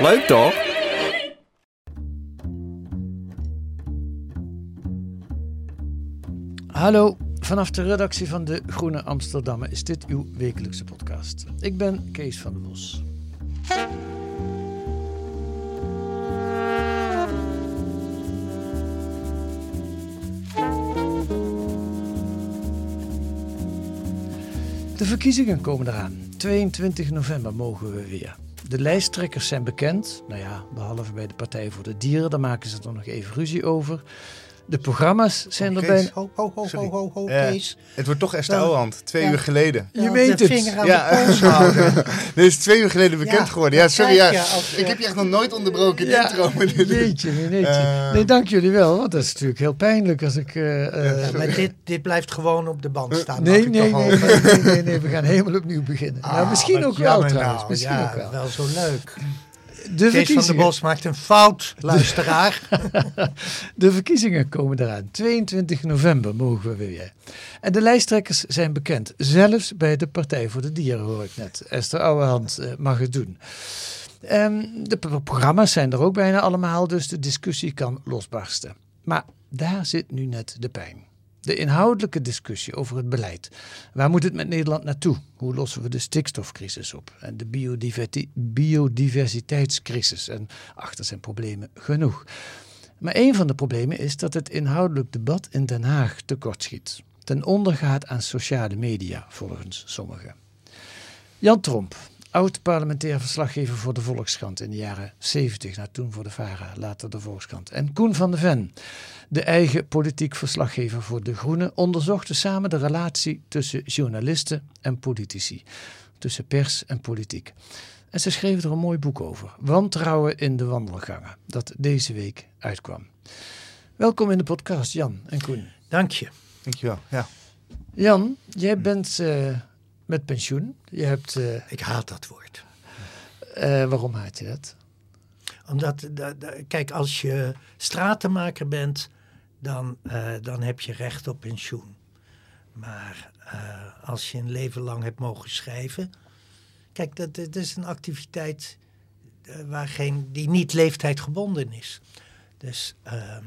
Leuk toch? Hallo, vanaf de redactie van de Groene Amsterdammer is dit uw wekelijkse podcast. Ik ben Kees van der Bos. De verkiezingen komen eraan. 22 november mogen we weer. De lijsttrekkers zijn bekend. Nou ja, behalve bij de Partij voor de Dieren, daar maken ze er nog even ruzie over. De programma's zijn er bijna... Ho, ho, ho, Sorry. ho, ho, ho, Ja, het wordt toch Esther Ja. Ouwehand, twee Ja. uur geleden. Je weet het. vinger aan Ja. de pols houden. Dit is twee uur geleden bekend Ja, geworden. Ja, sorry. Ja. als Ik heb je echt nog nooit onderbroken in de Ja, intro. jeetje, nee. Eh. Nee, dank jullie wel, want dat is natuurlijk heel pijnlijk als ik... eh, eh, Maar dit, dit blijft gewoon op de band staan. nee, nee, nee, hopen? nee, nee, nee, nee, we gaan helemaal opnieuw beginnen. nou, Ah, misschien ook wel trouwens, nou. misschien ja, ook wel. zo leuk. De Kees van verkiezingen, Bos maakt een fout, luisteraar. de verkiezingen komen eraan. 22 november mogen we weer. En de lijsttrekkers zijn bekend. Zelfs bij de Partij voor de Dieren hoor ik net. Esther Ouwehand eh, mag het doen. Ehm, de pro- programma's zijn er ook bijna allemaal, dus de discussie kan losbarsten. Maar daar zit nu net de pijn. De inhoudelijke discussie over het beleid. Waar moet het met Nederland naartoe? Hoe lossen we de stikstofcrisis op? En de biodiversiteitscrisis? En achter zijn problemen genoeg. Maar een van de problemen is dat het inhoudelijk debat in Den Haag tekortschiet. Ten onder gaat aan sociale media, volgens sommigen. Jan Tromp, oud-parlementair verslaggever voor de Volkskrant in de jaren 70, nou toen voor de VARA, later de Volkskrant. En Koen van de Ven, de eigen politiek verslaggever voor De Groene, onderzochten samen de relatie tussen journalisten en politici, tussen pers en politiek. En ze schreven er een mooi boek over, Wantrouwen in de wandelgangen, dat deze week uitkwam. Welkom in de podcast, Jan en Koen. Dank je. Dankjewel. Ja. Jan, jij bent eh, met pensioen. Je hebt, eh, Ik haat dat woord. eh, waarom haat je dat? Omdat, da- da- kijk, als je stratenmaker bent, dan, eh, dan heb je recht op pensioen. Maar als je een leven lang hebt mogen schrijven. Kijk, dat, dat is een activiteit waar geen, die niet leeftijdgebonden is. Dus ehm,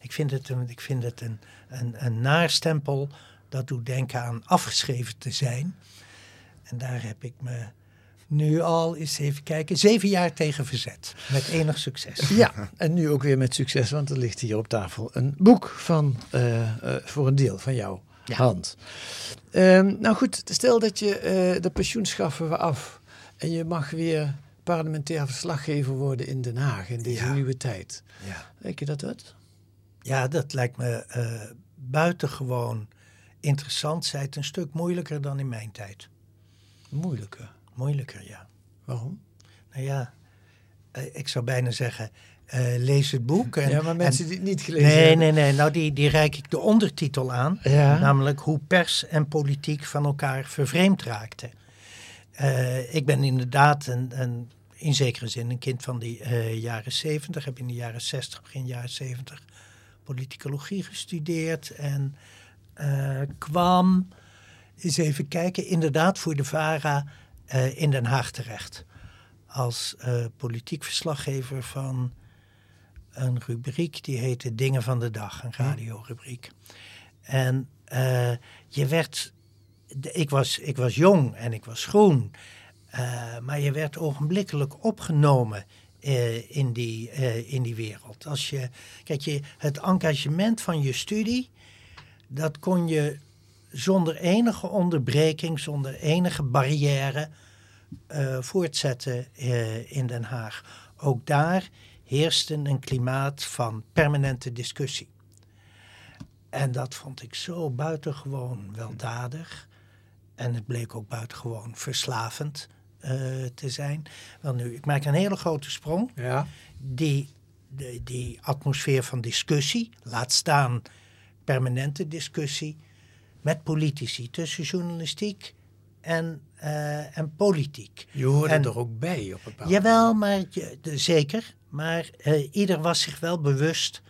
ik vind het een, ik vind het een, een, een naarstempel dat doet denken aan afgeschreven te zijn. En daar heb ik me nu al, eens even kijken, zeven jaar tegen verzet. Met enig succes. Ja, en nu ook weer met succes, want er ligt hier op tafel een boek van, eh, eh, voor een deel van jouw hand. Ehm, nou goed, stel dat je eh, de pensioen schaffen we af en je mag weer parlementair verslaggever worden in Den Haag in deze Ja. nieuwe tijd. Ja, Denk je dat dat? ja dat lijkt me buitengewoon interessant. Zij het een stuk moeilijker dan in mijn tijd. Moeilijker. Moeilijker, ja. Waarom? Nou ja, eh, ik zou bijna zeggen, eh, lees het boek. En, ja, maar mensen en- die het niet gelezen Nee, hebben. nee, nee. Nou, die, die reik ik de ondertitel aan. Ja. Namelijk hoe pers en politiek van elkaar vervreemd raakten. Eh, ik ben inderdaad een, een, in zekere zin een kind van de eh, jaren zeventig. Heb in de jaren zestig, begin jaren zeventig politicologie gestudeerd. En eh, kwam, eens even kijken, inderdaad voor de VARA eh, in Den Haag terecht. Als eh, politiek verslaggever van een rubriek die heette Dingen van de Dag, een radiorubriek. En je werd, ik was, ik was jong en ik was groen, maar je werd ogenblikkelijk opgenomen in, die, in die wereld. Als je, kijk, je, het engagement van je studie, dat kon je zonder enige onderbreking, zonder enige barrière eh, voortzetten eh, in Den Haag. Ook daar heerste een klimaat van permanente discussie. En dat vond ik zo buitengewoon weldadig. En het bleek ook buitengewoon verslavend eh, te zijn. Wel nu, ik maak een hele grote sprong. Ja. Die, de, die atmosfeer van discussie, laat staan permanente discussie met politici tussen journalistiek en, eh, en politiek. Je hoorde En- er ook bij op een bepaald Jawel, maar je, de- zeker. Maar eh, ieder was zich wel bewust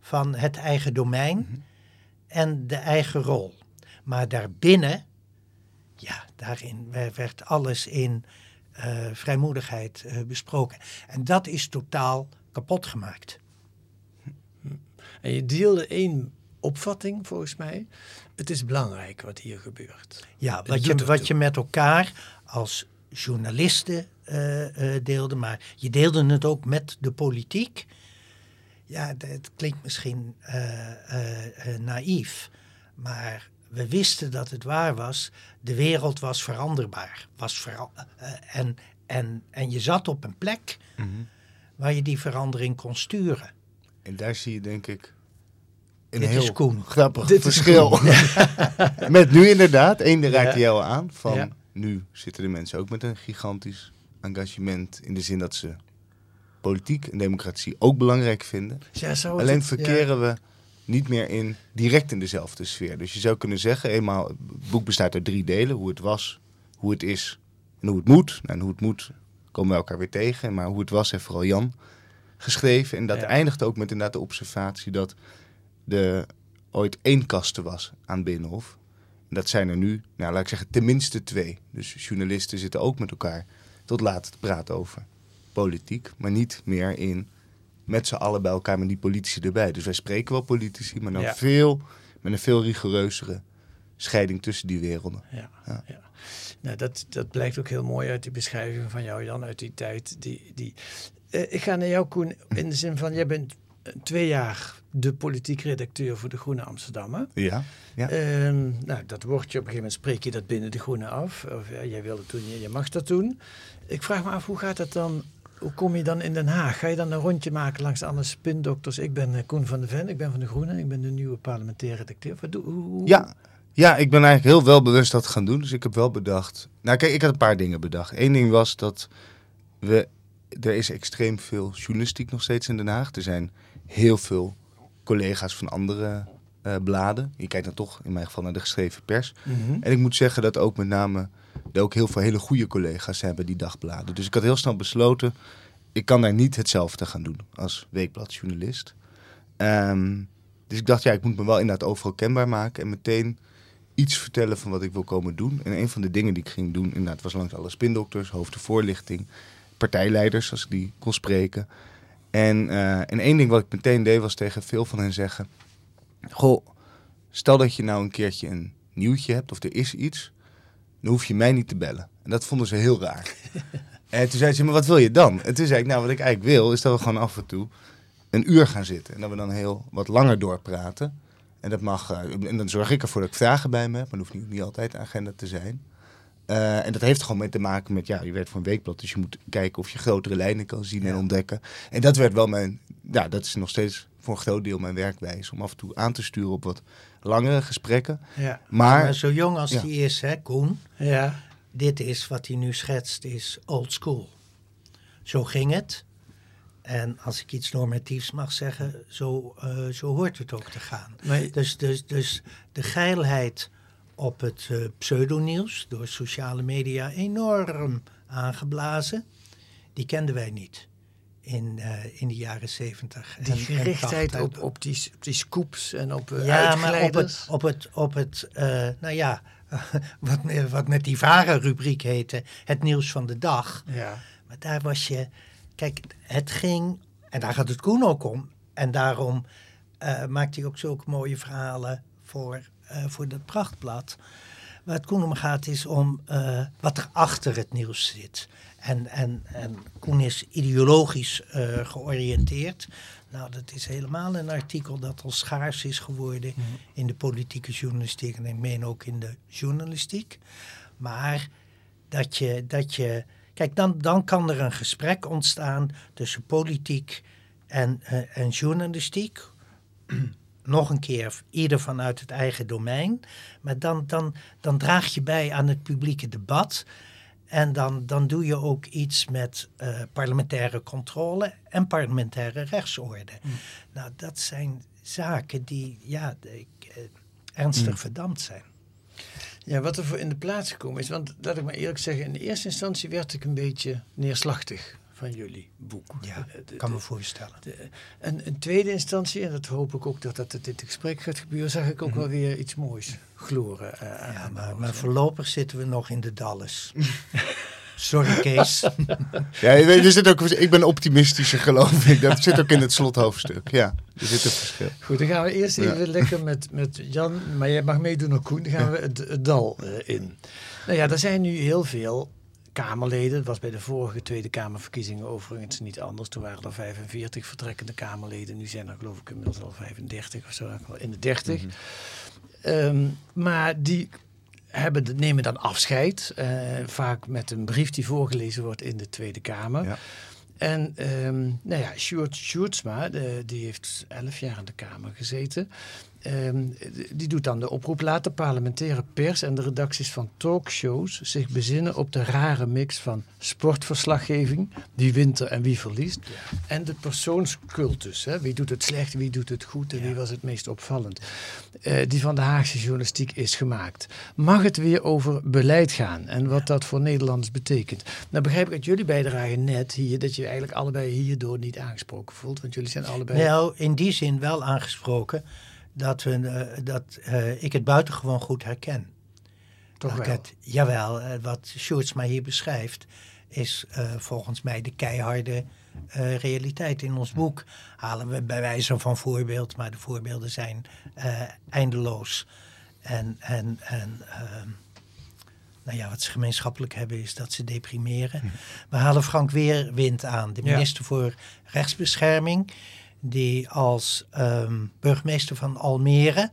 van het eigen domein en de eigen rol. Maar daarbinnen, ja, daarin we- werd alles in eh, vrijmoedigheid besproken. En dat is totaal kapot gemaakt. En je deelde één opvatting volgens mij. Het is belangrijk wat hier gebeurt. Ja, wat je, wat je met elkaar als journalisten eh, eh, deelde, maar je deelde het ook met de politiek. Ja, het klinkt misschien eh, naïef, maar we wisten dat het waar was. De wereld was veranderbaar. Was vera- eh, en, en, en je zat op een plek waar je die verandering kon sturen. En daar zie je denk ik een Dit heel is Koen. grappig Dit verschil. met nu inderdaad, één daar raak je Ja. jou aan. Van nu zitten de mensen ook met een gigantisch engagement. In de zin dat ze politiek en democratie ook belangrijk vinden. Ja, het Alleen het- ja. verkeren we niet meer in, direct in dezelfde sfeer. Dus je zou kunnen zeggen, eenmaal, het boek bestaat uit drie delen. Hoe het was, hoe het is en hoe het moet. Nou, en hoe het moet komen we elkaar weer tegen. Maar hoe het was heeft vooral Jan geschreven. En dat Ja. eindigt ook met inderdaad de observatie dat er ooit één kaste was aan Binnenhof. En dat zijn er nu, nou laat ik zeggen, tenminste twee. Dus journalisten zitten ook met elkaar tot laat te praten over politiek. Maar niet meer in met z'n allen bij elkaar met die politici erbij. Dus wij spreken wel politici, maar dan Ja. veel, met een veel rigoureuzere scheiding tussen die werelden. Ja, Ja. ja. Nou, dat, dat blijkt ook heel mooi uit die beschrijving van jou, Jan, uit die tijd. Die, die, Eh, ik ga naar jou, Koen, in de zin van, jij bent twee jaar de politiek redacteur voor de Groene Amsterdammer. Ja, ja. Ehm, nou, dat woordje, op een gegeven moment spreek je dat binnen de Groene af. Of ja, jij wil het doen, je, je mag dat doen. Ik vraag me af, hoe gaat dat dan? Hoe kom je dan in Den Haag? Ga je dan een rondje maken langs alle spindokters? Ik ben eh, Koen van der Ven, ik ben van de Groene, ik ben de nieuwe parlementaire redacteur. Wat doe, hoe- Ja, ja, ik ben eigenlijk heel wel bewust dat gaan doen. Dus ik heb wel bedacht. Nou, kijk, ik had een paar dingen bedacht. Eén ding was dat we. Er is extreem veel journalistiek nog steeds in Den Haag. Er zijn heel veel collega's van andere eh, bladen. Je kijkt dan toch in mijn geval naar de geschreven pers. Mhm. En ik moet zeggen dat ook met name er ook heel veel hele goede collega's bij die dagbladen. Dus ik had heel snel besloten, ik kan daar niet hetzelfde gaan doen als weekbladjournalist. Ehm, dus ik dacht, ja, ik moet me wel inderdaad overal kenbaar maken en meteen iets vertellen van wat ik wil komen doen. En een van de dingen die ik ging doen, inderdaad, was langs alle spindokters, hoofden voorlichting, partijleiders, als ik die kon spreken. En, eh, en één ding wat ik meteen deed, was tegen veel van hen zeggen, goh, stel dat je nou een keertje een nieuwtje hebt of er is iets, dan hoef je mij niet te bellen. En dat vonden ze heel raar. en toen zei ze, maar wat wil je dan? En toen zei ik, nou wat ik eigenlijk wil, is dat we gewoon af en toe een uur gaan zitten. En dat we dan heel wat langer doorpraten. En dat mag, eh, en dan zorg ik ervoor dat ik vragen bij me heb, maar dat hoeft niet, niet altijd de agenda te zijn. Eh, en dat heeft gewoon mee te maken met, ja, je werkt voor een weekblad, dus je moet kijken of je grotere lijnen kan zien en ontdekken. En dat werd wel mijn, ja, dat is nog steeds voor een groot deel mijn werkwijze, om af en toe aan te sturen op wat langere gesprekken. Ja. Maar, Maar zo jong als Ja. die is, hè, Koen, Ja. dit is wat hij nu schetst, is old school. Zo ging het. En als ik iets normatiefs mag zeggen, zo, eh, zo hoort het ook te gaan. Maar, Dus, dus, dus de geilheid op het eh, pseudonieuws, door sociale media enorm aangeblazen, die kenden wij niet in, eh, in de jaren zeventig. die gerichtheid op, op, die, op die scoops en op uh, ja, maar op het, op het, op het eh, nou ja, wat, wat met die VARA-rubriek heette, het nieuws van de dag. Ja. Maar daar was je, kijk, het ging, en daar gaat het Koen ook om. En daarom eh, maakt hij ook zulke mooie verhalen voor, eh, voor dat prachtblad. Waar het Koen om gaat is om eh, wat er achter het nieuws zit. En, en, en Koen is ideologisch eh, georiënteerd. Nou, dat is helemaal een artikel dat al schaars is geworden in de politieke journalistiek. En ik meen ook in de journalistiek. Maar dat je, dat je kijk, dan, dan kan er een gesprek ontstaan tussen politiek en, en journalistiek. Nog een keer, ieder vanuit het eigen domein. Maar dan, dan, dan draag je bij aan het publieke debat. En dan, dan doe je ook iets met eh, parlementaire controle en parlementaire rechtsorde. Nou, dat zijn zaken die ja, de- eh, ernstig verdampt zijn. Ja, wat er voor in de plaats gekomen is. Want laat ik maar eerlijk zeggen, in de eerste instantie werd ik een beetje neerslachtig van jullie boek. Ja, Eh, de- kan me voorstellen. de- en in tweede instantie, en dat hoop ik ook dat dat in dit gesprek gaat gebeuren, zag ik ook wel weer iets moois gloren. eh, Ja, maar, maar voorlopig zitten we nog in de dalles. Sorry, Kees. Ja, er zit ook, ik ben optimistischer, geloof ik. Dat zit ook in het slothoofdstuk. Ja, er zit een verschil. Goed, dan gaan we eerst Ja. even lekker met, met Jan, maar jij mag meedoen ook Koen. Dan gaan we het, het dal eh, in. Nou ja, er zijn nu heel veel Kamerleden. Dat was bij de vorige Tweede Kamerverkiezingen overigens niet anders. Toen waren er 45 vertrekkende Kamerleden. Nu zijn er geloof ik inmiddels al 35 of zo, in de 30. Ehm, maar die hebben, nemen dan afscheid. eh, vaak met een brief die voorgelezen wordt in de Tweede Kamer. Ja. En ehm, nou ja, Sjoerd Sjoerdsma, die heeft elf jaar in de Kamer gezeten. Ehm, die doet dan de oproep. Laat de parlementaire pers en de redacties van talkshows zich bezinnen op de rare mix van sportverslaggeving, wie wint er en wie verliest, en de persoonscultus. Hè? Wie doet het slecht, wie doet het goed en wie was het meest opvallend. Eh, die van de Haagse journalistiek is gemaakt. Mag het weer over beleid gaan en wat dat voor Nederlanders betekent? Nou begrijp ik uit jullie bijdrage net hier dat je eigenlijk allebei hierdoor niet aangesproken voelt, want jullie zijn allebei... Nou, in die zin wel aangesproken dat, we, eh, dat eh, ik het buitengewoon goed herken. toch Dat wel. het, jawel, eh, wat Sjoerdsma hier beschrijft, is volgens mij de keiharde realiteit. In ons boek halen we bij wijze van voorbeeld, maar de voorbeelden zijn eindeloos. En, en, en ehm, nou ja, wat ze gemeenschappelijk hebben is dat ze deprimeren. We halen Frank Weerwind aan, de Ja. minister voor Rechtsbescherming, die als ehm, burgemeester van Almere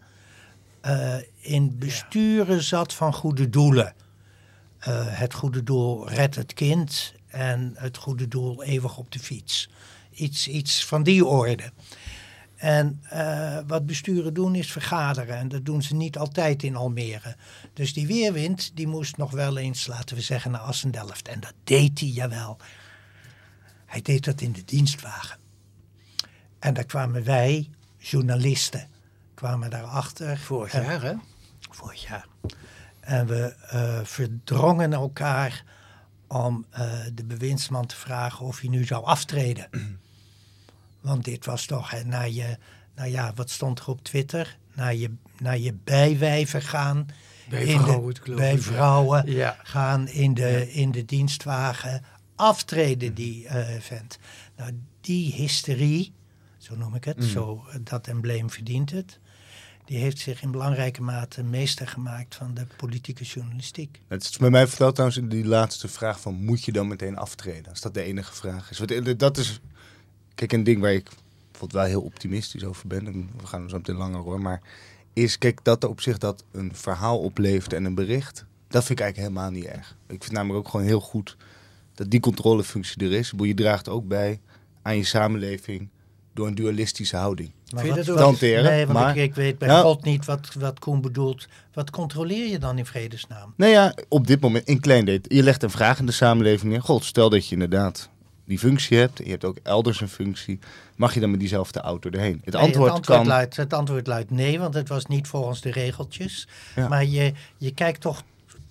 eh, in besturen zat van goede doelen. Eh, het goede doel red het kind en het goede doel eeuwig op de fiets. Iets, iets van die orde. En eh, wat besturen doen is vergaderen. En dat doen ze niet altijd in Almere. Dus die weerwind, die moest nog wel eens, laten we zeggen, naar Assendelft. En dat deed hij, jawel. Hij deed dat in de dienstwagen. En daar kwamen wij, journalisten, kwamen daarachter. Vorig En- jaar, hè? vorig jaar. En we eh, verdrongen elkaar om eh, de bewindsman te vragen of hij nu zou aftreden. Want dit was toch hè, naar je, nou ja, wat stond er op Twitter? Naar je, naar je bijwijven gaan. Bij de- vrouwen, geloof bij vrouwen Ja. gaan in de, in de dienstwagen. Aftreden die eh, vent. Nou, die hysterie, zo noem ik het, Mm. zo, eh, dat embleem verdient het. Die heeft zich in belangrijke mate meester gemaakt van de politieke journalistiek. Het is bij mij verteld trouwens die laatste vraag van moet je dan meteen aftreden? Als dat de enige vraag is. Want eh, dat is, kijk, een ding waar ik bijvoorbeeld wel heel optimistisch over ben. En we gaan er zo meteen langer hoor. Maar is, kijk, dat er op zich dat een verhaal oplevert en een bericht. Dat vind ik eigenlijk helemaal niet erg. Ik vind namelijk ook gewoon heel goed dat die controlefunctie er is. Je draagt ook bij aan je samenleving door een dualistische houding. Maar Vind je wat- dat wat- ook- Hanteren, Nee, want maar- ik, ik weet bij Ja. God niet wat, wat Koen bedoelt. Wat controleer je dan in vredesnaam? Nou ja, op dit moment in klein detail. Je legt een vraag in de samenleving neer. God, stel dat je inderdaad die functie hebt. Je hebt ook elders een functie. Mag je dan met diezelfde auto erheen? Het Nee, antwoord, het, antwoord kan... luidt, het antwoord luidt nee, want het was niet volgens de regeltjes. Ja. Maar je, je kijkt toch,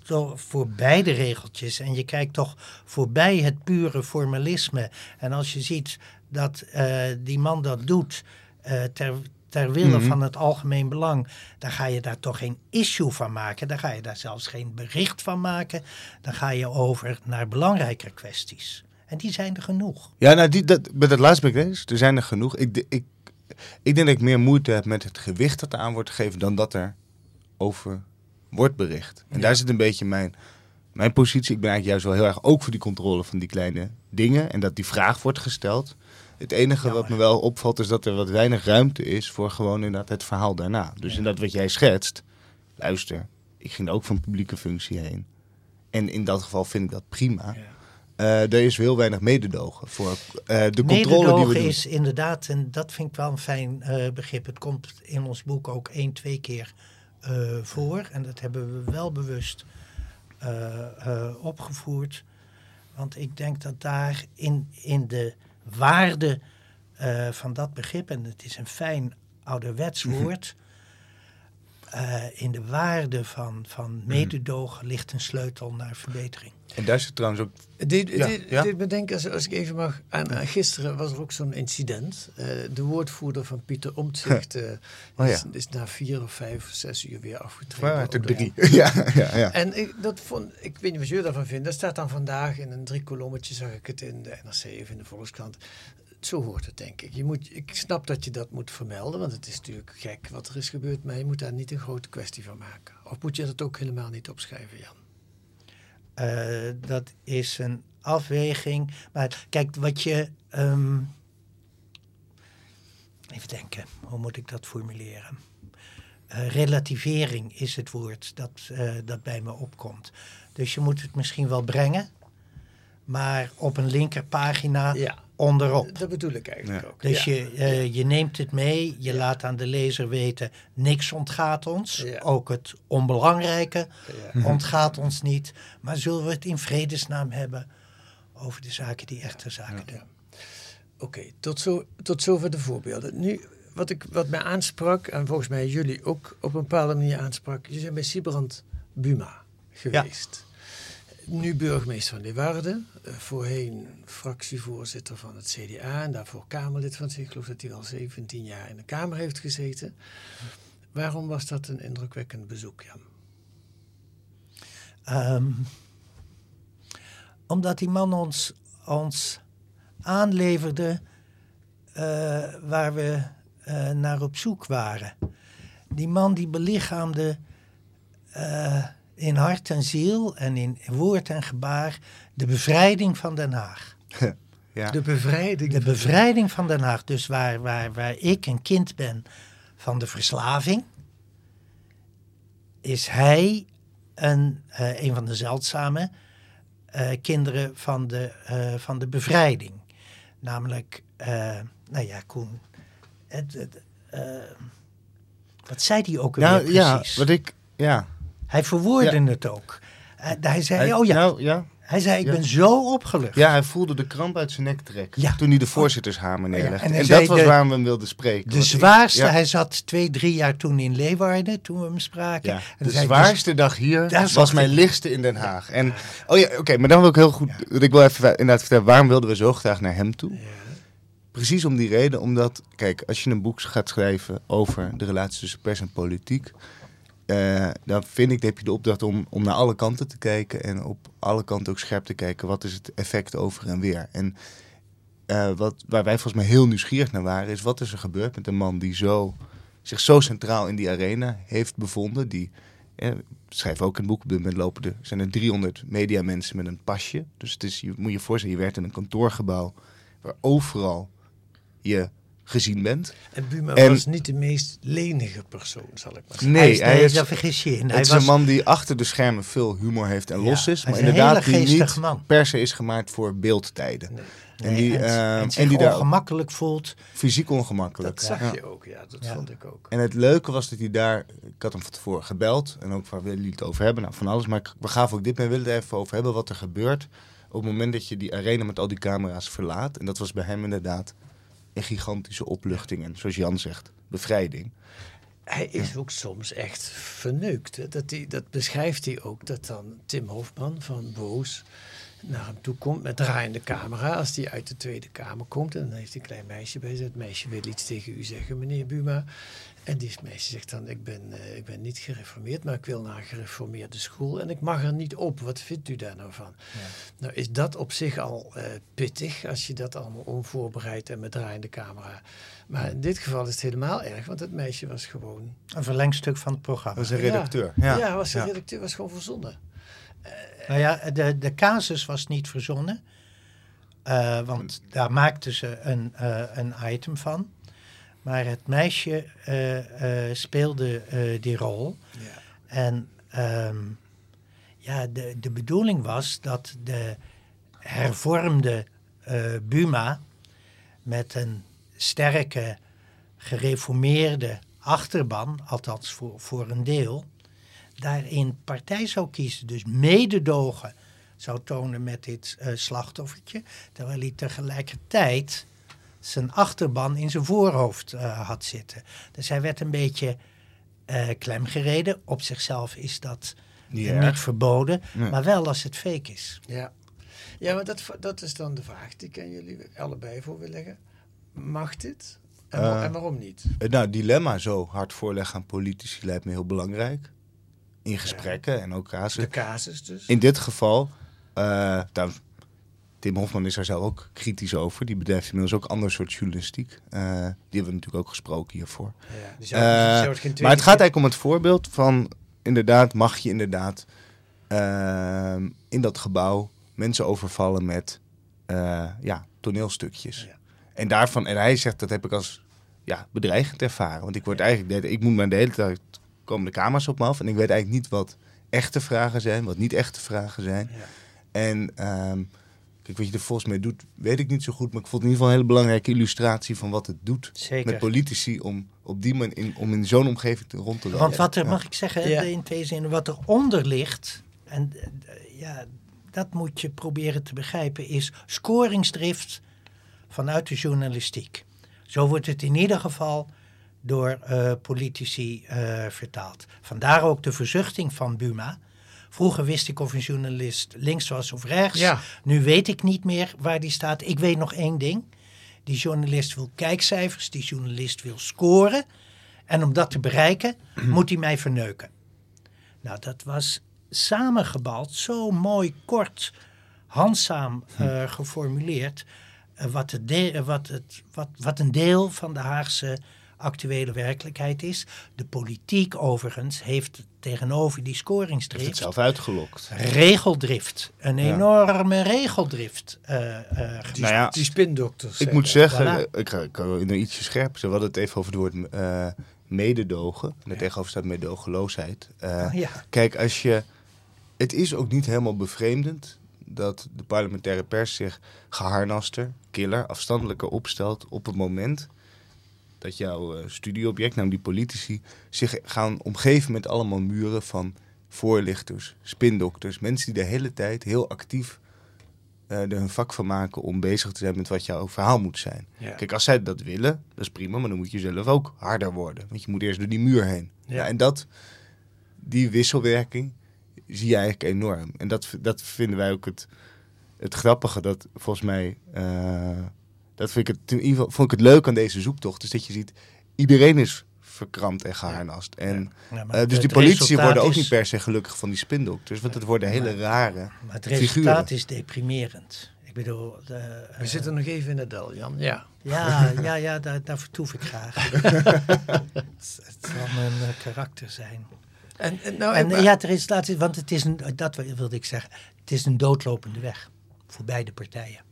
toch voorbij de regeltjes en je kijkt toch voorbij het pure formalisme. En als je ziet dat eh, die man dat doet eh, ter, ter wille Mhm. van het algemeen belang, dan ga je daar toch geen issue van maken. Dan ga je daar zelfs geen bericht van maken. Dan ga je over naar belangrijker kwesties. En die zijn er genoeg. Ja, nou, die, dat, met het laatste ben ik eens. Er zijn er genoeg. Ik, ik, ik denk dat ik meer moeite heb met het gewicht dat er aan wordt gegeven... dan dat er over wordt bericht. En daar zit een beetje mijn, mijn positie. Ik ben eigenlijk juist wel heel erg ook voor die controle van die kleine dingen. En dat die vraag wordt gesteld. Het enige wat me wel opvalt is dat er wat weinig ruimte is... voor gewoon inderdaad het verhaal daarna. Dus inderdaad wat jij schetst... Luister, ik ging ook van publieke functie heen. En in dat geval vind ik dat prima. Eh, er is heel weinig mededogen voor eh, de controle die we doen. is inderdaad, en dat vind ik wel een fijn eh, begrip. Het komt in ons boek ook één, twee keer voor. En dat hebben we wel bewust opgevoerd. Want ik denk dat daar in, in de waarde eh, van dat begrip, en het is een fijn ouderwets woord, eh, in de waarde van, van mededogen ligt een sleutel naar verbetering. En daar zit trouwens ook... Dit, Ja, dit, ja. dit bedenk, als, als ik even mag. Aan, aan gisteren was er ook zo'n incident. Eh, de woordvoerder van Pieter Omtzigt eh, Oh ja. is, is na vier of vijf of zes uur weer afgetreden. Drie. Ja, ja, ja. En ik, dat vond, ik weet niet wat jullie daarvan vinden. Dat staat dan vandaag in een drie kolommetje, zag ik het in de NRC of in de Volkskrant. Zo hoort het, denk ik. Je moet, ik snap dat je dat moet vermelden, want het is natuurlijk gek wat er is gebeurd. Maar je moet daar niet een grote kwestie van maken. Of moet je dat ook helemaal niet opschrijven, Jan? Eh, dat is een afweging. Maar kijk, wat je. ehm, even denken, hoe moet ik dat formuleren? Eh, relativering is het woord dat, eh, dat bij me opkomt. Dus je moet het misschien wel brengen, maar op een linkerpagina Ja. Onderop. Dat bedoel ik eigenlijk Ja. ook. Dus Ja. je, eh, je neemt het mee, je laat aan de lezer weten, niks ontgaat ons. Ja. Ook het onbelangrijke Ja. ontgaat ons niet. Maar zullen we het in vredesnaam hebben over de zaken die echte zaken doen. Oké, tot, zo, tot zover de voorbeelden. Nu, wat, ik, wat mij aansprak, en volgens mij jullie ook op een bepaalde manier aansprak, je bent bij Sibrand Buma geweest. Nu burgemeester van Leeuwarden, eh, voorheen fractievoorzitter van het CDA en daarvoor Kamerlid van het Ik geloof dat hij al 17 jaar in de Kamer heeft gezeten. Waarom was dat een indrukwekkend bezoek, Jan? Ehm, omdat die man ons, ons aanleverde eh, waar we eh, naar op zoek waren. Die man die belichaamde in hart en ziel en in woord en gebaar de bevrijding van Den Haag. ja. De bevrijding. De bevrijding van Den Haag. Dus waar, waar, waar ik een kind ben van de verslaving, is hij een, eh, een van de zeldzame eh, kinderen van de, eh, van de bevrijding. Namelijk, eh, nou ja, Koen. Het, het, eh, wat zei hij ook alweer Nou, ja, precies? wat ik... Ja. Hij verwoordde Ja. het ook. Hij zei, Hij- oh ja, Nou, ja. hij zei, ik ja. ben zo opgelucht. Ja, hij voelde de kramp uit zijn nek trekken. Ja. Toen hij de voorzittershamer neerlegde. en dat was de- waarom we hem wilden spreken. De ik- zwaarste, hij zat twee, drie jaar toen in Leeuwarden, toen we hem spraken. En de hij, zwaarste dag hier was mijn lichtste in Den Haag. En, oh ja, oké, maar dan wil ik heel goed... Ik wil even inderdaad vertellen, waarom wilden we zo graag naar hem toe? Precies om die reden, omdat, kijk, als je een boek gaat schrijven over de relatie tussen pers en politiek, eh, dan vind ik, dan heb je de opdracht om, om naar alle kanten te kijken en op alle kanten ook scherp te kijken, wat is het effect over en weer. En eh, wat, waar wij volgens mij heel nieuwsgierig naar waren, is wat is er gebeurd met een man die zo, zich zo centraal in die arena heeft bevonden, die... eh, schrijf ook het boek, op dit moment er, zijn er 300 mediamensen met een pasje. Dus het is, je moet je voorstellen, je werkt in een kantoorgebouw waar overal je gezien bent. En Buma En- was niet de meest lenige persoon, zal ik maar zeggen. Nee, hij is, hij nee, is, daar vergis je in. Hij het is was, een man die achter de schermen veel humor heeft en Ja, los is. Maar is inderdaad die niet man. per se is gemaakt voor beeldtijden. Nee. En die, en, eh, en die ongemakkelijk voelt. fysiek ongemakkelijk. Dat zag Ja. je ook, ja. Dat Ja. vond ik ook. En het leuke was dat hij daar, ik had hem van tevoren gebeld en ook waar willen jullie het over hebben? Nou, van alles, maar ik- we gaven ook dit mee, we willen het even over hebben wat er gebeurt op het moment dat je die arena met al die camera's verlaat. En dat was bij hem inderdaad een gigantische opluchting en zoals Jan zegt, bevrijding. Hij is ook soms echt verneukt. Hè. Dat, hij, dat beschrijft hij ook. Dat dan Tim Hofman van Boos naar hem toe komt met draaiende camera. Als hij uit de Tweede Kamer komt. En dan heeft hij een klein meisje bij zich. Het meisje wil iets tegen u zeggen, meneer Buma. En die meisje zegt dan, ik ben, eh, ik ben niet gereformeerd, maar ik wil naar een gereformeerde school. En ik mag er niet op. Wat vindt u daar nou van? Nou is dat op zich al eh, pittig, als je dat allemaal onvoorbereid en met draaiende camera. Maar in dit geval is het helemaal erg, want het meisje was gewoon Een verlengstuk van het programma. Dat was een redacteur. ja, Ja, was ja. redacteur was gewoon verzonnen. Nou ja, de, de casus was niet verzonnen. eh, want daar maakten ze een, eh, een item van. Maar het meisje eh, eh, speelde eh, die rol. Ja. En ehm, ja, de, de bedoeling was dat de hervormde Buma met een sterke gereformeerde achterban, althans voor, voor een deel, daarin partij zou kiezen, dus mededogen zou tonen met dit uh, slachtoffertje, terwijl hij tegelijkertijd zijn achterban in zijn voorhoofd uh, had zitten. Dus hij werd een beetje uh, klemgereden. Op zichzelf is dat Ja. niet verboden, maar wel als het fake is. Ja, ja maar dat, dat is dan de vraag die ik aan jullie allebei voor wil leggen. Mag dit? En, wa- Eh, en waarom niet? Eh, Nou, dilemma zo hard voorleggen aan politici lijkt me heel belangrijk. In gesprekken en ook De casus. casus dus. In dit geval, eh, trouwens, Tim Hofman is daar zelf ook kritisch over. Die bedrijft inmiddels ook ander soort journalistiek. Eh, die hebben we natuurlijk ook gesproken hiervoor. Ja, dus Eh, dus geen maar het gaat eigenlijk om het voorbeeld van... inderdaad, mag je inderdaad ehm, in dat gebouw mensen overvallen met eh, ja, toneelstukjes. Ja. En daarvan, en hij zegt dat heb ik als ja, bedreigend ervaren. Want ik word eigenlijk, ik moet me de hele tijd komen de kamers op me af. En ik weet eigenlijk niet wat echte vragen zijn, wat niet echte vragen zijn. Ja. En ehm, kijk, wat je er volgens mij doet, weet ik niet zo goed. Maar ik vond het in ieder geval een hele belangrijke illustratie van wat het doet Zeker. met politici om op die manier in, om in zo'n omgeving te- rond te lopen. Want wat er, Ja. mag ik zeggen, Ja. in twee zinnen, wat eronder ligt, en eh, ja, dat moet je proberen te begrijpen, is scoringsdrift vanuit de journalistiek. Zo wordt het in ieder geval door eh, politici eh, vertaald. Vandaar ook de verzuchting van Buma. Vroeger wist ik of een journalist links was of rechts. Ja. Nu weet ik niet meer waar die staat. Ik weet nog één ding. Die journalist wil kijkcijfers, die journalist wil scoren. En om dat te bereiken, moet hij mij verneuken. Nou, dat was samengebald, zo mooi kort, handzaam eh, geformuleerd. eh, wat, de- wat, het, wat, wat een deel van de Haagse actuele werkelijkheid is. De politiek overigens heeft tegenover die heeft het scoringsdrift zelf uitgelokt. regeldrift. Een Ja. enorme regeldrift. eh eh, Die, Nou ja, die spindokters. Ik moet zeggen. voilà. ik, ga- ik kan ietsje scherper zeggen. We hadden het even over het woord eh, mededogen. En tegenover staat medogeloosheid. Eh, Oh, ja. Kijk, als je. Het is ook niet helemaal bevreemdend dat de parlementaire pers zich geharnaster, killer, afstandelijker opstelt op het moment dat jouw eh, studieobject, namelijk die politici, zich gaan omgeven met allemaal muren van voorlichters, spindokters, mensen die de hele tijd heel actief eh, er hun vak van maken om bezig te zijn met wat jouw verhaal moet zijn. Ja. Kijk, als zij dat willen, dat is prima, maar dan moet je zelf ook harder worden. Want je moet eerst door die muur heen. Ja. Ja. en dat, die wisselwerking zie je eigenlijk enorm. En dat, dat vinden wij ook het, het grappige. Dat volgens mij, eh, dat vind ik het, in ieder geval, vond ik het leuk aan deze zoektocht. Is dat je ziet, iedereen is verkrampt en geharnast. En, Ja, eh, dus die politici worden ook is- niet per se gelukkig van die spindokters. Want het worden hele rare Maar het figuren. resultaat is deprimerend. Ik bedoel, de, eh, We zitten nog even in het dal, Jan. Ja. ja, ja, ja daar, daar vertoef ik graag. het, het zal mijn eh, karakter zijn. En, en, nou, En en, ja, het resultaat is, want het is een, dat wilde ik zeggen, het is een doodlopende weg voor beide partijen.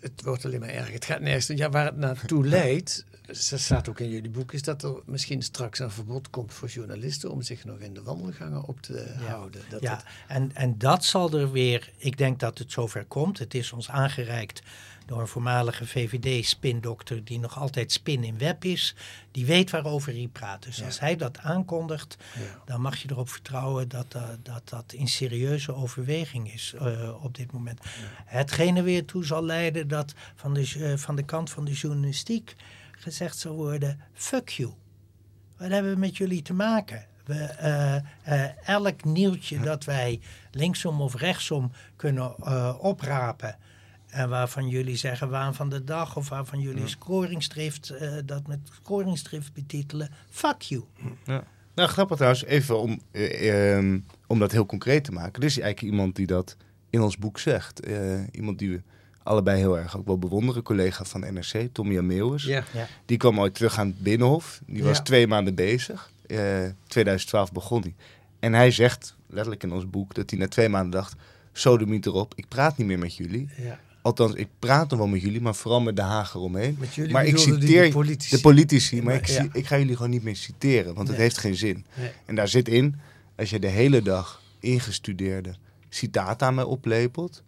Het, wordt alleen maar erger. Het gaat nergens. Ja, waar het naartoe leidt, dat staat ook in jullie boek, is dat er misschien straks een verbod komt voor journalisten om zich nog in de wandelgangen op te houden. Dat ja, het- en, en dat zal er weer, ik denk dat het zover komt. Het is ons aangereikt door een voormalige VVD-spindokter die nog altijd spin in web is. Die weet waarover hij praat. Dus Ja. als hij dat aankondigt, Ja. dan mag je erop vertrouwen dat eh, dat, dat in serieuze overweging is eh, op dit moment. Hetgene weer toe zal leiden dat van de, eh, van de kant van de journalistiek gezegd zal worden, fuck you. Wat hebben we met jullie te maken? We, eh, eh, elk nieuwtje dat wij linksom of rechtsom kunnen eh, oprapen. En waarvan jullie zeggen waan van de dag of waarvan jullie scoringsdrift, dat met scoringsdrift betitelen. Fuck you. Ja. Nou, grappig trouwens, even om, eh, ehm, om dat heel concreet te maken. Er is eigenlijk iemand die dat in ons boek zegt. Iemand die we allebei heel erg ook wel bewonderen. Collega van NRC, Tommy Meeuwis. ja. Die kwam ooit terug aan het Binnenhof. Die was Ja. twee maanden bezig. Eh 2012 begon hij. En hij zegt, letterlijk in ons boek, dat hij na twee maanden dacht... Sodemiet erop, ik praat niet meer met jullie. ja. Althans, ik praat nog wel met jullie, maar vooral met de Haag eromheen. Met jullie maar ik citeer de politici. de politici, maar ik, ja. zie- ik ga jullie gewoon niet meer citeren, want het heeft geen zin. Nee. En daar zit in, als je de hele dag ingestudeerde citaten aan mij oplepelt,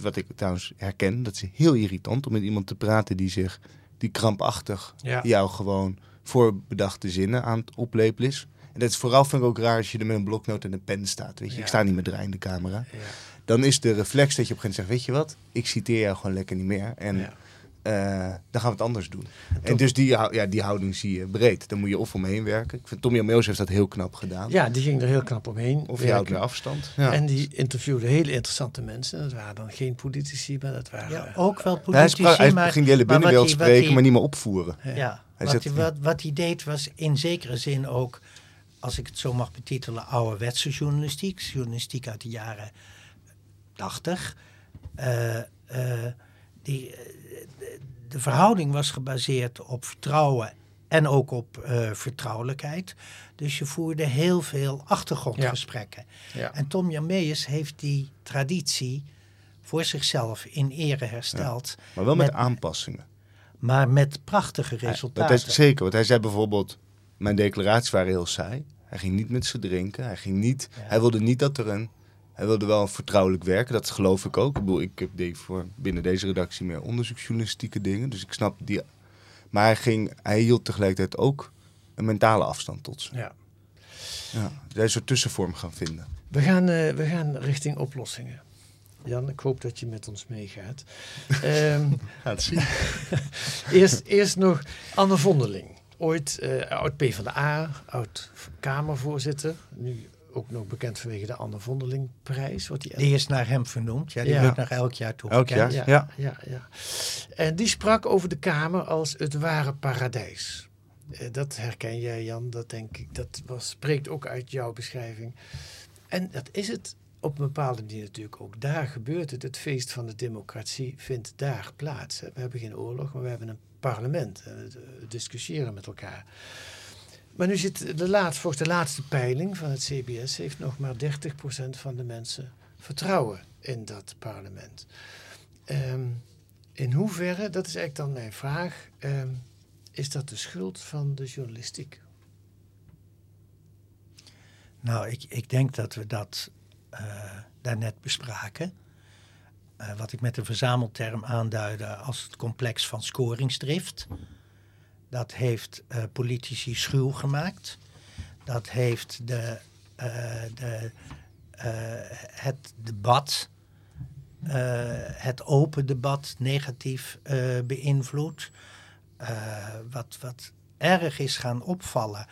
wat ik trouwens herken, dat is heel irritant om met iemand te praten die zich, die krampachtig Ja. jou gewoon voorbedachte zinnen aan het oplepelen is. En dat is vooral vind ik ook raar als je er met een bloknoot en een pen staat. Weet je, Ja. ik sta niet meer draaien in de camera. Ja. Dan is de reflex dat je op een gegeven moment zegt, weet je wat? Ik citeer jou gewoon lekker niet meer. En Ja. Dan gaan we het anders doen. En dus die, ja, die houding zie je breed. Dan moet je of omheen werken. Ik vind Tommy Ameus heeft dat heel knap gedaan. ja, die ging er heel knap omheen. Of je houdt meer afstand. Ja. En die interviewde hele interessante mensen. Dat waren dan geen politici, maar dat waren... Ja, eh, ook wel hij, politici, hij maar, ging de hele binnenwereld hij- spreken, hij- maar niet meer opvoeren. Ja, Hij wat, zet- hij, wat, wat hij deed was in zekere zin ook, als ik het zo mag betitelen, ouderwetse journalistiek. Journalistiek uit de jaren 80. Eh, eh, die, eh, de, verhouding was gebaseerd op vertrouwen en ook op eh, vertrouwelijkheid. Dus je voerde heel veel achtergrondgesprekken. ja. En Tom Jameus heeft die traditie voor zichzelf in ere hersteld. Maar wel met, Met- aanpassingen. Maar met prachtige resultaten. dat is, zeker, want hij zei bijvoorbeeld... Mijn declaraties waren heel saai. Hij ging niet met ze drinken. Hij, ging niet, hij wilde niet dat er een... Hij wilde wel vertrouwelijk werken, dat geloof ik ook. Ik bedoel, ik heb deed voor binnen deze redactie meer onderzoeksjournalistieke dingen. Dus ik snap die... Maar hij, ging, hij hield tegelijkertijd ook een mentale afstand tot ze. ja. Ja, hij is tussenvorm gaan vinden. We gaan, eh, we gaan richting oplossingen. Jan, ik hoop dat je met ons meegaat. Ehm, Gaat zien. eerst, eerst nog Anne Vondeling. Ooit eh oud PvdA, oud Kamervoorzitter. Nu ook nog bekend vanwege de Anne Vondeling-prijs. Wordt die Die is naar hem vernoemd. Ja, die Ja. wordt nog elk jaar Elk toegekend. jaar? Ja, Ja. ja. ja, En die sprak over de Kamer als het ware paradijs. Eh, Dat herken jij, Jan. Dat denk ik. Dat was, spreekt ook uit jouw beschrijving. En dat is het op een bepaalde manier natuurlijk ook. Daar gebeurt het. Het feest van de democratie vindt daar plaats. We hebben geen oorlog, maar we hebben een parlement. We discussiëren met elkaar. Maar nu zit de laatste, volgens de laatste peiling van het CBS heeft nog maar 30% van de mensen vertrouwen in dat parlement. Ehm, in hoeverre, dat is eigenlijk dan mijn vraag, ehm, is dat de schuld van de journalistiek? Nou, ik, ik denk dat we dat eh, daarnet bespraken. Eh, wat ik met een verzamelterm aanduidde als het complex van scoringsdrift. Dat heeft eh, politici schuw gemaakt. Dat heeft de, eh, de, eh, het debat, het open debat negatief beïnvloed. Wat, wat erg is gaan opvallen,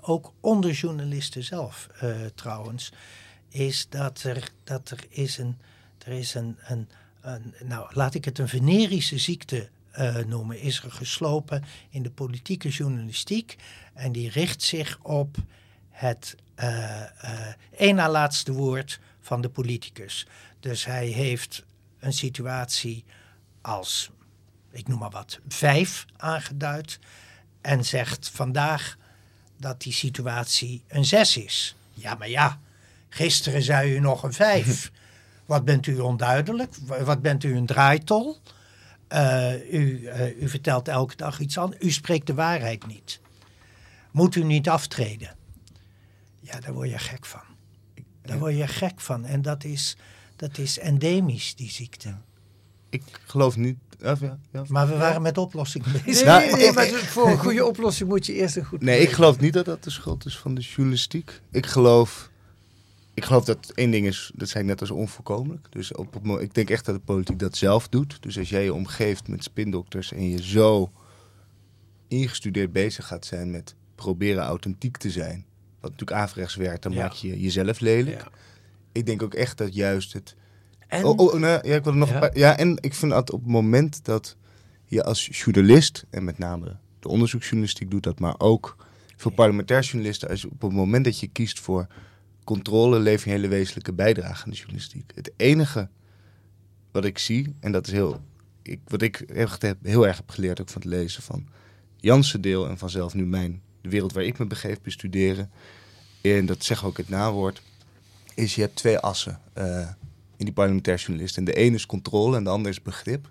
ook onder journalisten zelf trouwens, is dat er, dat er is een, er is een, een, een, nou laat ik het een venerische ziekte eh, noemen, is er geslopen in de politieke journalistiek. En die richt zich op het eh één na laatste woord van de politicus. Dus hij heeft een situatie als, ik noem maar wat, vijf aangeduid. En zegt vandaag dat die situatie een zes is. Ja, maar ja, gisteren zei u nog een vijf. Wat bent u onduidelijk? Wa- Wat bent u een draaitol? Eh, u, eh, u vertelt elke dag iets anders. U spreekt de waarheid niet. Moet u niet aftreden? Ja, daar word je gek van. Daar word je gek van. En dat is, dat is endemisch, die ziekte. Ik geloof niet... of ja, ja. Maar we waren met oplossingen bezig. Nee, Nou, nee, nee, ik- maar voor een goede oplossing moet je eerst een goed... Nee, ik geloof niet dat dat de schuld is van de journalistiek. Ik geloof, ik geloof dat één ding is, dat zei ik net als onvoorkomelijk. Dus op, het mo- ik denk echt dat de politiek dat zelf doet. Dus als jij je omgeeft met spindokters en je zo ingestudeerd bezig gaat zijn met proberen authentiek te zijn. Wat natuurlijk averechts werkt, dan Ja. maak je jezelf lelijk. Ja. Ik denk ook echt dat juist het En, Oh, oh ja, ik wil nog Ja? een paar. Ja, en ik vind dat op het moment dat je als journalist, en met name de onderzoeksjournalistiek doet dat, maar ook voor parlementair journalisten, als je, op het moment dat je kiest voor controle, lever je een hele wezenlijke bijdrage aan de journalistiek. Het enige wat ik zie, en dat is heel, ik, wat ik heb, heel erg heb geleerd ook van het lezen van Jansen deel en vanzelf nu mijn, de wereld waar ik me begeef bestuderen, en dat zeg ook het nawoord, is je hebt twee assen. eh, in die parlementair journalist. En de ene is controle en de andere is begrip.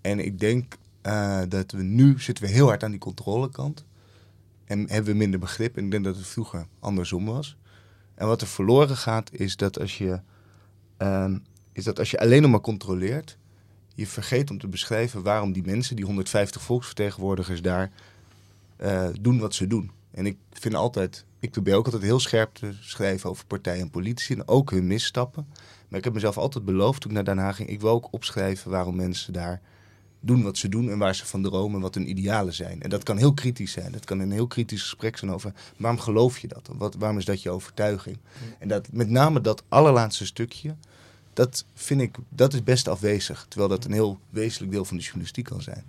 En ik denk eh, dat we nu zitten we heel hard aan die controlekant. En hebben we minder begrip. En ik denk dat het vroeger andersom was. En wat er verloren gaat, is dat als je, ehm, is dat als je alleen nog maar controleert, je vergeet om te beschrijven waarom die mensen, die 150 volksvertegenwoordigers daar, eh, doen wat ze doen. En ik vind altijd, ik probeer ook altijd heel scherp te schrijven over partijen en politici en ook hun misstappen. Maar ik heb mezelf altijd beloofd toen ik naar Den Haag ging, ik wil ook opschrijven waarom mensen daar doen wat ze doen en waar ze van dromen en wat hun idealen zijn. En dat kan heel kritisch zijn. Dat kan een heel kritisch gesprek zijn over waarom geloof je dat? Wat, waarom is dat je overtuiging? En dat met name dat allerlaatste stukje, dat vind ik, dat is best afwezig. Terwijl dat een heel wezenlijk deel van de journalistiek kan zijn.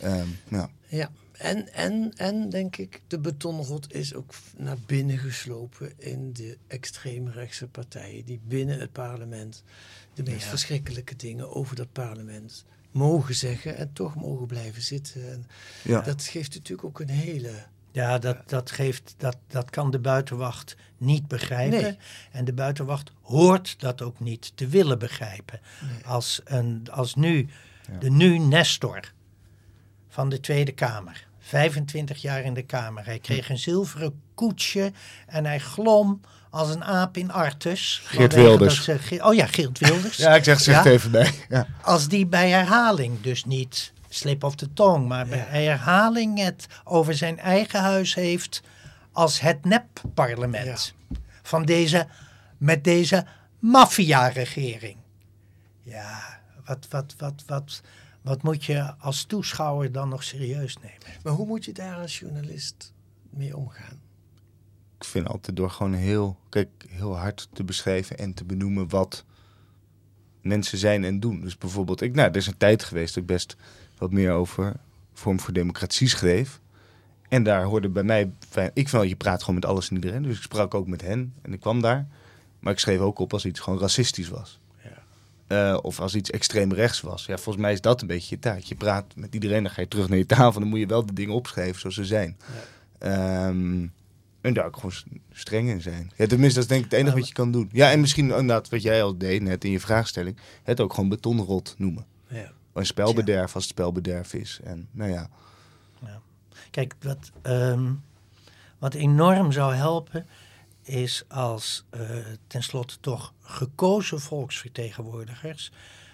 Ehm, ja. Ja, en, en, en denk ik, de betonrot is ook naar binnen geslopen in de extreemrechtse partijen die binnen het parlement de meest Ja. verschrikkelijke dingen over dat parlement mogen zeggen en toch mogen blijven zitten. En Ja. Dat geeft natuurlijk ook een hele. Ja, dat, dat, geeft, dat, dat kan de buitenwacht niet begrijpen. Nee. En de buitenwacht hoort dat ook niet te willen begrijpen. Nee. Als, een, als nu, de nu Nestor van de Tweede Kamer, 25 jaar in de Kamer. Hij kreeg een zilveren koetsje en hij glom als een aap in Artus. Geert Wilders. dat ze Ge- oh ja, Geert Wilders. ja, ik zeg, zeg Ja? het even bij. Ja. Als die bij herhaling, dus niet slip of the tongue, maar bij herhaling het over zijn eigen huis heeft als het nep-parlement. Van deze, met deze maffia-regering. Ja, wat, wat, wat, wat, wat moet je als toeschouwer dan nog serieus nemen? Maar hoe moet je daar als journalist mee omgaan? Ik vind altijd door gewoon heel, kijk, heel hard te beschrijven en te benoemen wat mensen zijn en doen. Dus bijvoorbeeld, ik, nou, er is een tijd geweest dat ik best wat meer over Vorm voor Democratie schreef. En daar hoorde bij mij, fijn- ik vind wel, je praat gewoon met alles en iedereen. Dus ik sprak ook met hen en ik kwam daar. Maar ik schreef ook op als iets gewoon racistisch was. Eh, of als iets extreem rechts was. Ja, volgens mij is dat een beetje je taak. Je praat met iedereen, dan ga je terug naar je tafel. Dan moet je wel de dingen opschrijven zoals ze zijn. Ehm, en daar ook gewoon streng in zijn. Ja, tenminste, dat is denk ik het enige wat je kan doen. Ja, en misschien inderdaad wat jij al deed net in je vraagstelling. Het ook gewoon betonrot noemen. Ja. Een spelbederf als het spelbederf is. En nou ja, Kijk, wat, ehm, wat enorm zou helpen is als eh, tenslotte toch gekozen volksvertegenwoordigers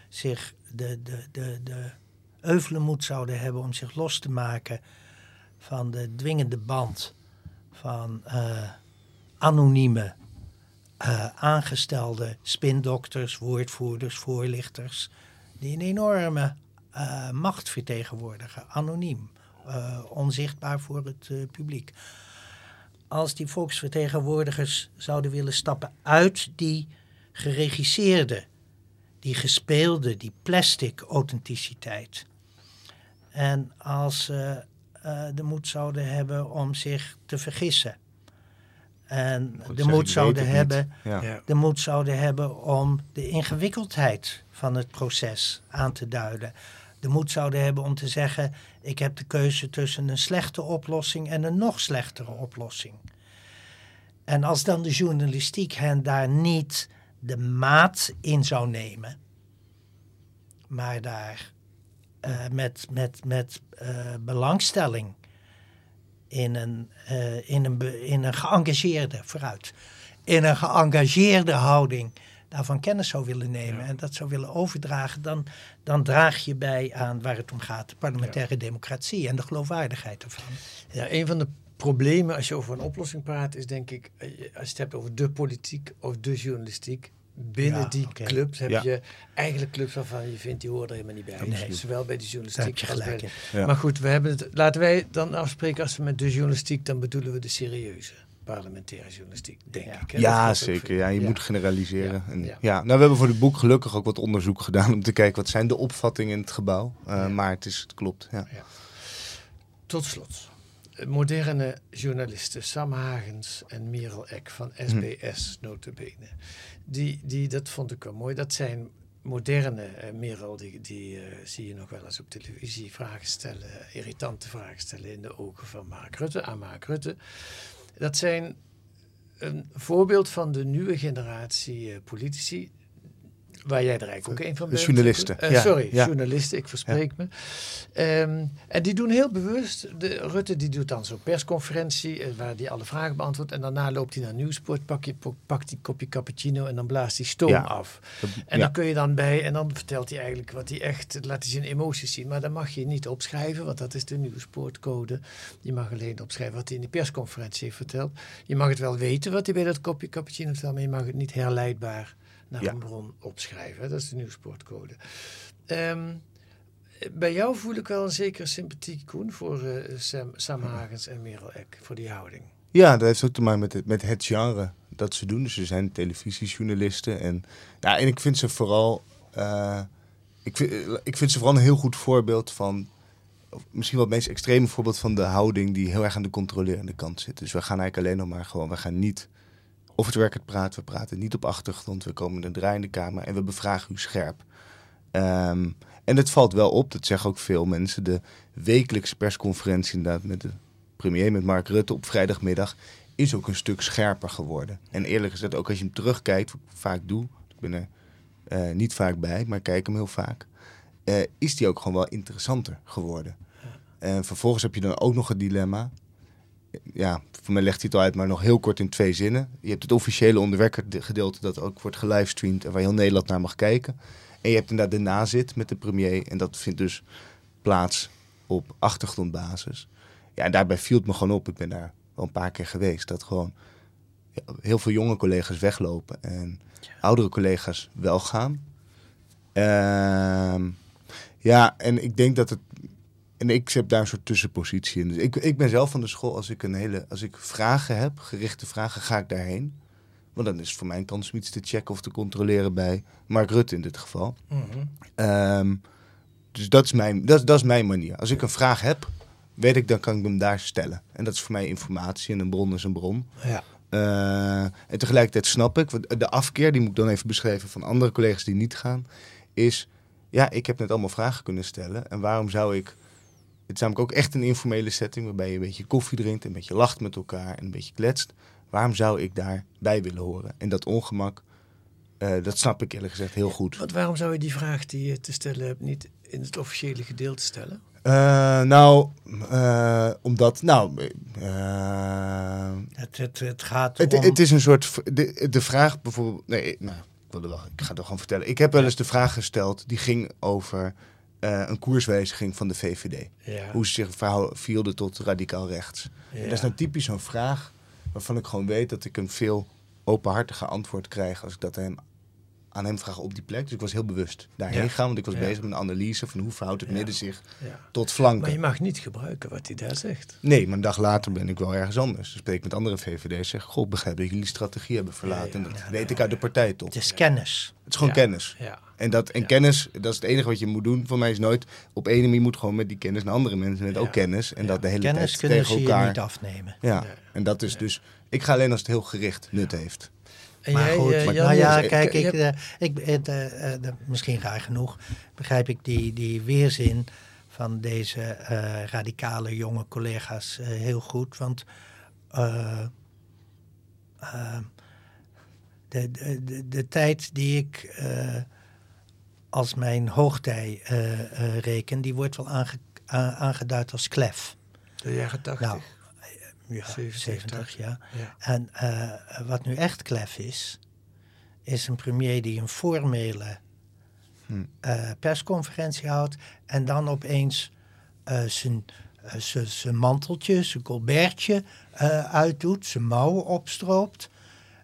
zich de, de, de, de euvele moed zouden hebben om zich los te maken van de dwingende band van eh, anonieme eh, aangestelde spindokters, woordvoerders, voorlichters, die een enorme macht vertegenwoordigen, anoniem, onzichtbaar voor het publiek. Als die volksvertegenwoordigers zouden willen stappen uit die geregisseerde, die gespeelde, die plastic authenticiteit. En als ze eh, de moed zouden hebben om zich te vergissen. En Goed, de moed zouden hebben. Ja. de moed zouden hebben om de ingewikkeldheid van het proces aan te duiden. De moed zouden hebben om te zeggen: ik heb de keuze tussen een slechte oplossing en een nog slechtere oplossing. En als dan de journalistiek hen daar niet de maat in zou nemen, maar daar eh, met, met, met eh, belangstelling in een, eh, in, een, in een geëngageerde, vooruit, in een geëngageerde houding daarvan kennis zou willen nemen en dat zou willen overdragen, dan, dan draag je bij aan waar het om gaat, de parlementaire democratie en de geloofwaardigheid ervan. Ja, een van de problemen als je over een oplossing praat, is denk ik, eh, als je het hebt over de politiek of de journalistiek. Binnen Ja, die clubs heb Ja. je eigenlijk clubs waarvan je vindt die horen er helemaal niet bij. Nee. Zowel bij de journalistiek als bij. Ja. Maar goed, we hebben het, laten wij dan afspreken als we met de journalistiek, dan bedoelen we de serieuze parlementaire journalistiek, denk Ja. ik. hè. Ja zeker. Ja, je moet generaliseren. Ja, En, ja. ja. nou, we hebben voor het boek gelukkig ook wat onderzoek gedaan om te kijken wat zijn de opvattingen in het gebouw. Uh, Ja. Maar het, is, het klopt. Ja. Tot slot. Moderne journalisten Sam Hagens en Merel Eck van SBS, notabene. Die, die, dat vond ik wel mooi. Dat zijn moderne, eh, Merel, die, die eh, zie je nog wel eens op televisie vragen stellen, irritante vragen stellen in de ogen van Mark Rutte, aan Mark Rutte. Dat zijn een voorbeeld van de nieuwe generatie eh, politici Waar jij er eigenlijk ook een van De bent. journalisten, Eh, ja, sorry, ja. journalisten, ik verspreek me. Ehm, en die doen heel bewust, de, Rutte die doet dan zo'n persconferentie eh, waar hij alle vragen beantwoordt. En daarna loopt hij naar Nieuwsport, pak je, pakt een kopje cappuccino en dan blaast hij stoom af. En dan kun je dan bij, en dan vertelt hij eigenlijk wat hij echt, laat hij zijn emoties zien. Maar dat mag je niet opschrijven, want dat is de Nieuwsportcode. Je mag alleen opschrijven wat hij in die persconferentie heeft verteld. Je mag het wel weten wat hij bij dat kopje cappuccino vertelt, maar je mag het niet herleidbaar naar Ja. een bron opschrijven. hè. Dat is de Nieuwsportcode. Ehm, bij jou voel ik wel een zekere sympathie, Koen, voor eh, Sam, Sam Hagens en Merel Eck, voor die houding. Ja, dat heeft ook te maken met het, met het genre dat ze doen. Dus ze zijn televisiejournalisten. En, ja, en ik vind ze vooral. eh, ik, vind, ik vind ze vooral een heel goed voorbeeld van. Misschien wel het meest extreme voorbeeld van de houding die heel erg aan de controlerende kant zit. Dus we gaan eigenlijk alleen nog maar gewoon. We gaan niet of het werkend praten. We praten niet op achtergrond. We komen een draaiende kamer en we bevragen u scherp. Ehm, en het valt wel op, dat zeggen ook veel mensen. De wekelijkse persconferentie inderdaad met de premier, met Mark Rutte op vrijdagmiddag, is ook een stuk scherper geworden. En eerlijk gezegd, ook als je hem terugkijkt, wat ik vaak doe, ik ben er eh, niet vaak bij, maar kijk hem heel vaak, eh, is die ook gewoon wel interessanter geworden. En vervolgens heb je dan ook nog het dilemma. Ja, voor mij legt hij het al uit, maar nog heel kort in twee zinnen. Je hebt het officiële onderwerpgedeelte dat ook wordt gelivestreamd en waar heel Nederland naar mag kijken. En je hebt inderdaad de nazit met de premier en dat vindt dus plaats op achtergrondbasis. Ja, en daarbij viel het me gewoon op. Ik ben daar wel een paar keer geweest. Dat gewoon heel veel jonge collega's weglopen en oudere collega's wel gaan. Ehm, ja, en ik denk dat het. En ik heb daar een soort tussenpositie in. Dus ik, ik ben zelf van de school, als ik, een hele, als ik vragen heb, gerichte vragen, ga ik daarheen. Want dan is het voor mij een kans om iets te checken of te controleren bij Mark Rutte in dit geval. Ehm, dus dat is, mijn, dat, dat is mijn manier. Als ik een vraag heb, weet ik, dan kan ik hem daar stellen. En dat is voor mij informatie en een bron is een bron. Ja. Eh, en tegelijkertijd snap ik, want de afkeer, die moet ik dan even beschrijven van andere collega's die niet gaan, is, ja, ik heb net allemaal vragen kunnen stellen. En waarom zou ik, het is namelijk ook echt een informele setting, waarbij je een beetje koffie drinkt, een beetje lacht met elkaar en een beetje kletst. Waarom zou ik daarbij willen horen? En dat ongemak, eh, dat snap ik eerlijk gezegd heel goed. Want waarom zou je die vraag die je te stellen hebt niet in het officiële gedeelte stellen? Eh, nou, eh, omdat, nou, Het, het, het gaat Het, om... het is een soort. De, de vraag bijvoorbeeld. Nee, nou, ik wilde wel. Ik ga het gewoon vertellen. Ik heb wel eens de vraag gesteld. Die ging over eh, een koerswijziging van de VVD. Ja. Hoe ze zich verhielden tot radicaal rechts. Dat is nou typisch zo'n vraag. waarvan ik gewoon weet dat ik een veel openhartiger antwoord krijg. als ik dat hem, aan hem vraag op die plek. Dus ik was heel bewust daarheen Ja. gaan. Want ik was Ja. bezig met een analyse van hoe verhoudt het midden zich tot flanken. Maar je mag niet gebruiken wat hij daar zegt. Nee, maar een dag later ben ik wel ergens anders. Dan spreek ik met andere VVD's. Zeg, goh, begrijp dat jullie strategie hebben verlaten. en dat weet ik uit de partij toch. Het is kennis. Het is gewoon kennis. Ja. En, dat, en kennis, dat is het enige wat je moet doen. Voor mij is nooit op één manier. Je moet gewoon met die kennis naar andere mensen met Ja. ook kennis. En Ja. dat de hele Kennis tijd kunnen tegen ze je elkaar. niet afnemen. Ja, en dat is dus... Ik ga alleen als het heel gericht nut heeft. En maar jij, goed, eh, maar nou ja, kijk, ik, eh, ik, de- misschien raar genoeg begrijp ik die, die weerzin van deze radicale jonge collega's heel goed. Want de, de, de, de tijd die ik als mijn hoogtij reken, die wordt wel aange- aangeduid als klef. de jaren 80. Nou, ja, 70, 70, ja. Ja. En eh, wat nu echt klef is, is een premier die een formele Hm. eh, persconferentie houdt en dan opeens eh, zijn, zijn- zijn manteltje, zijn colbertje uitdoet, zijn mouwen opstroopt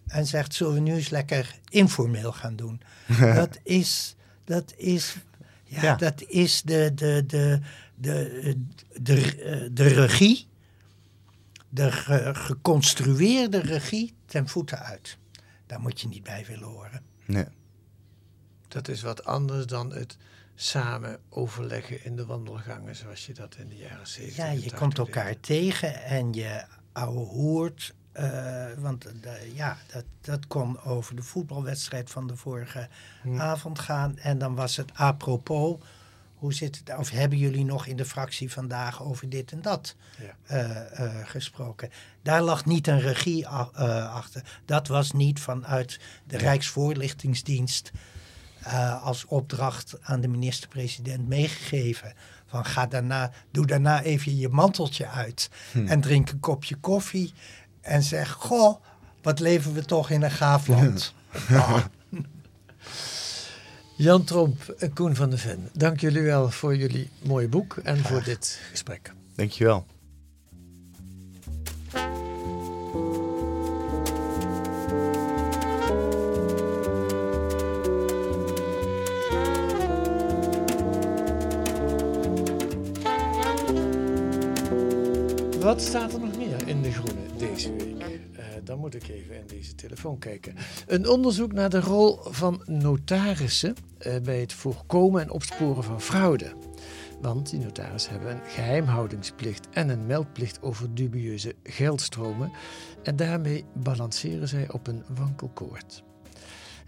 en zegt: Zullen we nu eens lekker informeel gaan doen? dat is, dat is, ja, Ja. dat is de, de, de, de, de, de, de regie de ge- geconstrueerde regie ten voeten uit. Daar moet je niet bij willen horen. Nee. Dat is wat anders dan het samen overleggen in de wandelgangen, zoals je dat in de jaren 70 Ja, je 80 komt deed. elkaar tegen en je ouwe hoort. eh, want de- ja, dat, dat kon over de voetbalwedstrijd van de vorige Hm. avond gaan. En dan was het apropos. Hoe zit het? Of hebben jullie nog in de fractie vandaag over dit en dat Ja. eh, eh, gesproken? Daar lag niet een regie a- eh, achter. Dat was niet vanuit de Rijksvoorlichtingsdienst als opdracht aan de minister-president meegegeven. Van ga daarna, doe daarna even je manteltje uit en drink een kopje koffie. En zeg, goh, wat leven we toch in een gaaf land. Jan Tromp en Koen van de Ven, dank jullie wel voor jullie mooie boek en voor dit gesprek. Dankjewel. Wat staat er ik even in deze telefoon kijken. Een onderzoek naar de rol van notarissen uh, bij het voorkomen en opsporen van fraude. Want die notarissen hebben een geheimhoudingsplicht en een meldplicht over dubieuze geldstromen. En daarmee balanceren zij op een wankelkoord.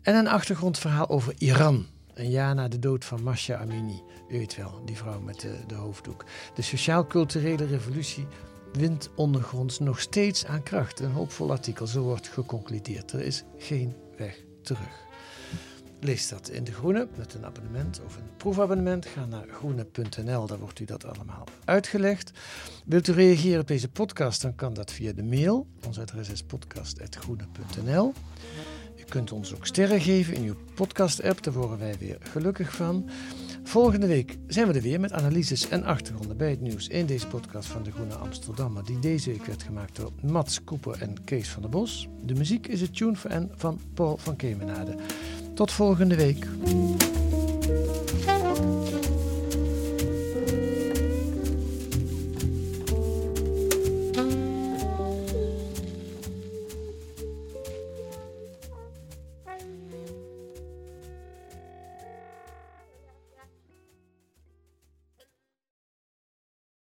En een achtergrondverhaal over Iran. Een jaar na de dood van Masha Amini. U weet wel, die vrouw met de, de hoofddoek. De sociaal-culturele revolutie wint ondergronds nog steeds aan kracht. Een hoopvol artikel, zo wordt geconcludeerd. Er is geen weg terug. Lees dat in De Groene met een abonnement of een proefabonnement. Ga naar groene.nl, daar wordt u dat allemaal uitgelegd. Wilt u reageren op deze podcast, dan kan dat via de mail. Ons adres is podcast.groene.nl. U kunt ons ook sterren geven in uw podcast-app, daar worden wij weer gelukkig van. Volgende week zijn we er weer met analyses en achtergronden bij het nieuws in deze podcast van De Groene Amsterdammer, die deze week werd gemaakt door Mats Koeper en Kees van der Bos. De muziek is het Tune for N van Paul van Kemenade. Tot volgende week.